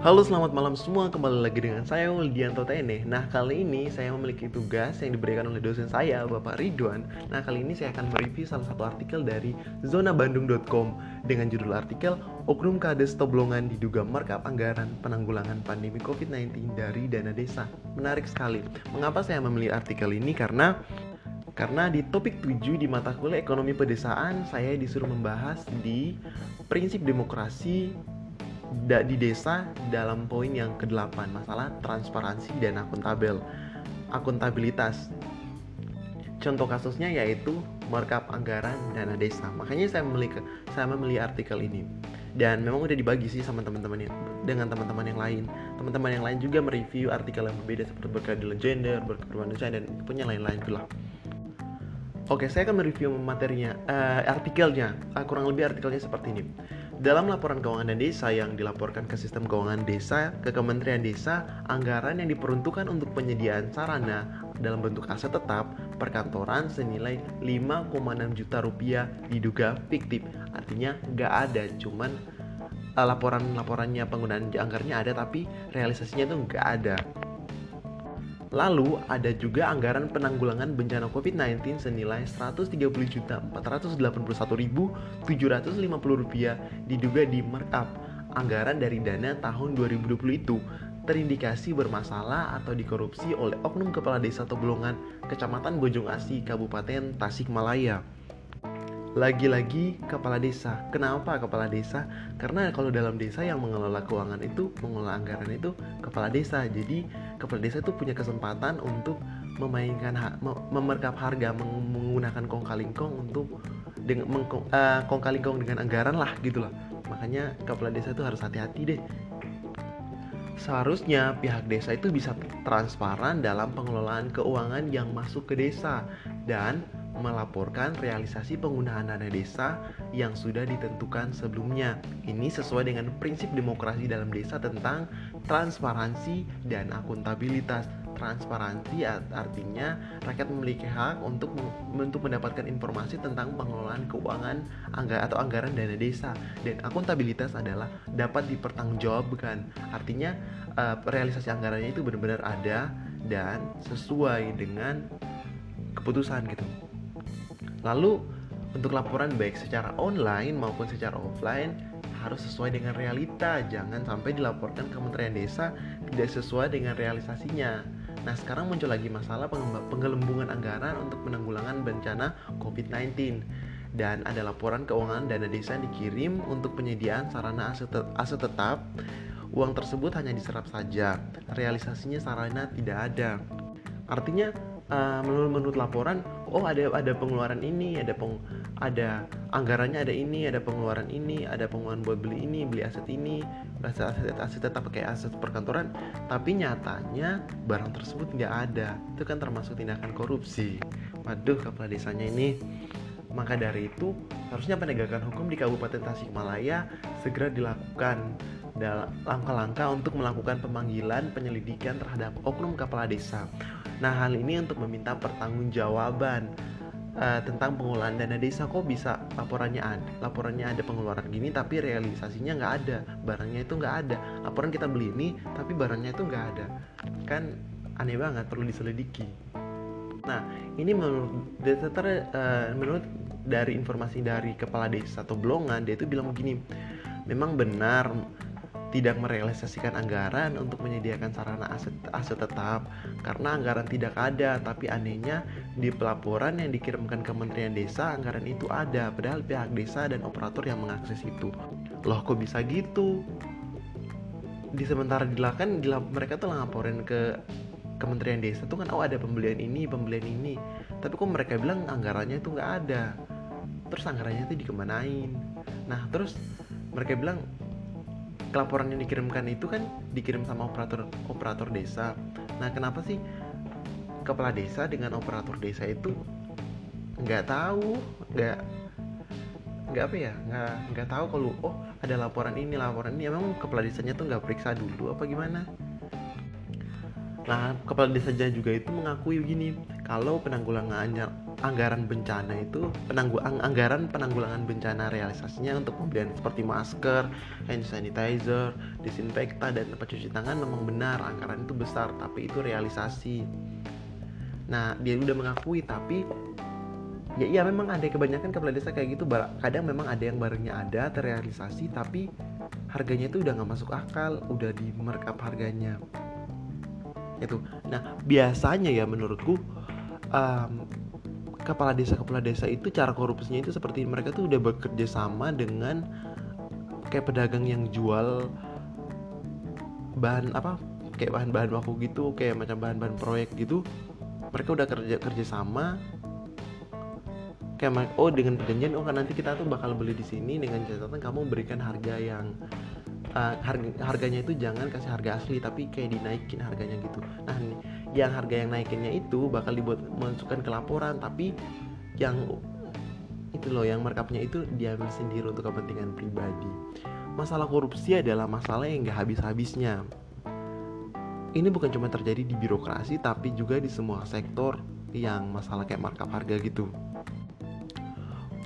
Halo selamat malam semua, kembali lagi dengan saya Wildianto Tene. Nah kali ini saya memiliki tugas yang diberikan oleh dosen saya, Bapak Ridwan. Nah kali ini saya akan mereview salah satu artikel dari zonabandung.com Dengan judul artikel Oknum Kades Toblongan diduga markup anggaran penanggulangan pandemi COVID-19 dari dana desa. Menarik sekali. Mengapa saya memilih artikel ini? Karena karena di topik 7 di mata kuliah ekonomi pedesaan saya disuruh membahas di prinsip demokrasi di desa dalam poin yang ke-8 masalah transparansi dan akuntabel akuntabilitas. Contoh kasusnya yaitu markup anggaran dana desa. Makanya saya memilih saya memilih artikel ini. Dan memang udah dibagi sih sama teman-teman dengan teman-teman yang lain. Teman-teman yang lain juga mereview artikel yang berbeda seperti berkeadilan gender berkeberanian dan punya lain-lain itulah Oke, saya akan mereview materinya, uh, artikelnya. Uh, kurang lebih artikelnya seperti ini. Dalam laporan keuangan dan desa yang dilaporkan ke sistem keuangan desa ke Kementerian Desa, anggaran yang diperuntukkan untuk penyediaan sarana dalam bentuk aset tetap perkantoran senilai 5,6 juta rupiah diduga fiktif. Artinya nggak ada, cuman uh, laporan-laporannya penggunaan anggarannya ada tapi realisasinya itu nggak ada. Lalu ada juga anggaran penanggulangan bencana COVID-19 senilai Rp130.481.750 diduga di markup. Anggaran dari dana tahun 2020 itu terindikasi bermasalah atau dikorupsi oleh oknum kepala desa Toblongan, Kecamatan Bojong Asi, Kabupaten Tasikmalaya. Lagi-lagi kepala desa. Kenapa kepala desa? Karena kalau dalam desa yang mengelola keuangan itu, mengelola anggaran itu kepala desa. Jadi kepala desa itu punya kesempatan untuk memainkan ha memerkap harga menggunakan kong untuk dengan mengkong, uh, kong dengan anggaran lah gitu lah. Makanya kepala desa itu harus hati-hati deh. Seharusnya pihak desa itu bisa transparan dalam pengelolaan keuangan yang masuk ke desa dan melaporkan realisasi penggunaan dana desa yang sudah ditentukan sebelumnya. Ini sesuai dengan prinsip demokrasi dalam desa tentang transparansi dan akuntabilitas. Transparansi artinya rakyat memiliki hak untuk untuk mendapatkan informasi tentang pengelolaan keuangan anggaran atau anggaran dana desa dan akuntabilitas adalah dapat dipertanggungjawabkan. Artinya uh, realisasi anggarannya itu benar-benar ada dan sesuai dengan keputusan gitu. Lalu untuk laporan baik secara online maupun secara offline harus sesuai dengan realita, jangan sampai dilaporkan Kementerian Desa tidak sesuai dengan realisasinya. Nah, sekarang muncul lagi masalah penggelembungan anggaran untuk penanggulangan bencana COVID-19 dan ada laporan keuangan dana desa yang dikirim untuk penyediaan sarana aset, aset tetap. Uang tersebut hanya diserap saja, realisasinya sarana tidak ada. Artinya uh, menurut menurut laporan oh ada ada pengeluaran ini ada peng ada anggarannya ada ini ada pengeluaran ini ada pengeluaran buat beli ini beli aset ini aset aset aset tetap pakai aset perkantoran tapi nyatanya barang tersebut tidak ada. Itu kan termasuk tindakan korupsi. Waduh kepala desanya ini. Maka dari itu harusnya penegakan hukum di Kabupaten Tasikmalaya segera dilakukan dalam langkah-langkah untuk melakukan pemanggilan penyelidikan terhadap oknum kepala desa. Nah, hal ini untuk meminta pertanggungjawaban uh, tentang pengelolaan dana desa. Kok bisa laporannya ada laporannya ada pengeluaran gini tapi realisasinya nggak ada? Barangnya itu nggak ada. Laporan kita beli ini tapi barangnya itu nggak ada. Kan aneh banget perlu diselidiki. Nah ini menurut data uh, menurut dari informasi dari kepala desa atau blongan dia itu bilang begini memang benar tidak merealisasikan anggaran untuk menyediakan sarana aset, aset tetap. Karena anggaran tidak ada tapi anehnya di pelaporan yang dikirimkan Kementerian Desa anggaran itu ada. Padahal pihak desa dan operator yang mengakses itu. Loh kok bisa gitu? Di sementara dilakukan mereka tuh laporin ke Kementerian Desa tuh kan oh ada pembelian ini pembelian ini. Tapi kok mereka bilang anggarannya itu nggak ada? Terus anggarannya itu dikemanain? Nah terus mereka bilang laporan yang dikirimkan itu kan dikirim sama operator operator desa. Nah, kenapa sih kepala desa dengan operator desa itu nggak tahu, nggak nggak apa ya, nggak nggak tahu kalau oh ada laporan ini laporan ini emang kepala desanya tuh nggak periksa dulu apa gimana? Nah, kepala desanya juga itu mengakui gini, kalau penanggulangan anggaran bencana itu penanggu anggaran penanggulangan bencana realisasinya untuk pembelian seperti masker, hand sanitizer, disinfektan dan tempat cuci tangan memang benar anggaran itu besar tapi itu realisasi. Nah dia udah mengakui tapi ya iya memang ada kebanyakan kepala desa kayak gitu kadang memang ada yang barangnya ada terrealisasi tapi harganya itu udah nggak masuk akal udah di markup harganya itu nah biasanya ya menurutku um, kepala desa kepala desa itu cara korupsinya itu seperti mereka tuh udah bekerja sama dengan kayak pedagang yang jual bahan apa kayak bahan-bahan baku gitu kayak macam bahan-bahan proyek gitu. Mereka udah kerja kerja sama. Kayak oh dengan perjanjian oh kan nanti kita tuh bakal beli di sini dengan catatan kamu berikan harga yang uh, harga harganya itu jangan kasih harga asli tapi kayak dinaikin harganya gitu. Nah yang harga yang naikinnya itu bakal dibuat masukkan ke laporan tapi yang itu loh yang markupnya itu diambil sendiri untuk kepentingan pribadi. Masalah korupsi adalah masalah yang gak habis-habisnya. Ini bukan cuma terjadi di birokrasi tapi juga di semua sektor yang masalah kayak markup harga gitu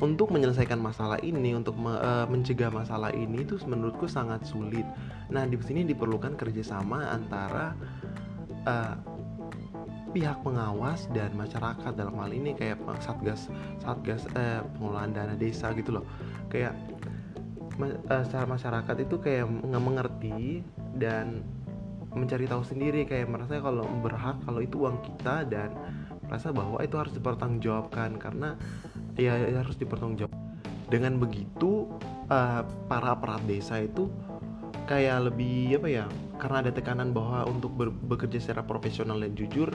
untuk menyelesaikan masalah ini untuk me, uh, mencegah masalah ini itu menurutku sangat sulit. Nah di sini diperlukan kerjasama antara uh, pihak pengawas dan masyarakat. Dalam hal ini kayak satgas satgas eh, pengelolaan dana desa gitu loh. Kayak secara masyarakat itu kayak nggak mengerti dan mencari tahu sendiri. Kayak merasa kalau berhak kalau itu uang kita dan merasa bahwa itu harus dipertanggungjawabkan karena ya, ya harus dipertanggungjawabkan dengan begitu uh, para aparat desa itu kayak lebih apa ya karena ada tekanan bahwa untuk bekerja secara profesional dan jujur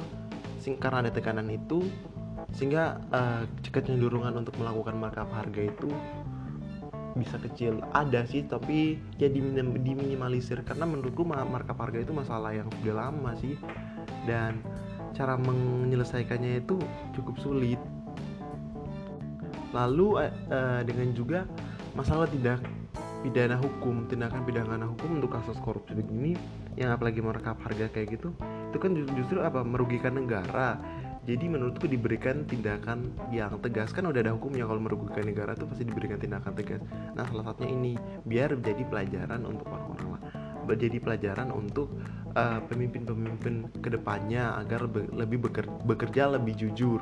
sing karena ada tekanan itu sehingga uh, kecenderungan untuk melakukan markup harga itu bisa kecil. Ada sih tapi ya diminimalisir. Karena menurutku markup harga itu masalah yang sudah lama sih. Dan cara menyelesaikannya itu cukup sulit. Lalu uh, uh, dengan juga masalah tidak pidana hukum tindakan pidana hukum untuk kasus korupsi begini yang apalagi merekap harga kayak gitu itu kan justru apa? Merugikan negara. Jadi menurutku diberikan tindakan yang tegas. Kan udah ada hukumnya kalau merugikan negara tuh pasti diberikan tindakan tegas. Nah salah satunya ini biar jadi pelajaran untuk orang-orang menjadi pelajaran untuk uh, pemimpin-pemimpin ke depannya agar be lebih bekerja, bekerja lebih jujur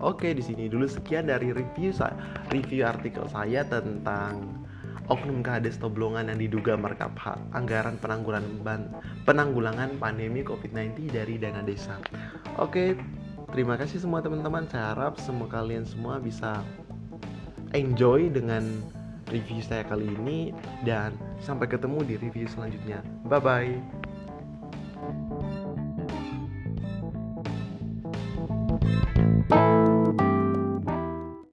Oke, di sini dulu sekian dari review saya, review artikel saya tentang oknum kades toblongan yang diduga markup anggaran penanggulangan penanggulangan pandemi COVID-19 dari dana desa. Oke, terima kasih semua teman-teman. Saya harap semua kalian semua bisa enjoy dengan review saya kali ini dan sampai ketemu di review selanjutnya. Bye bye.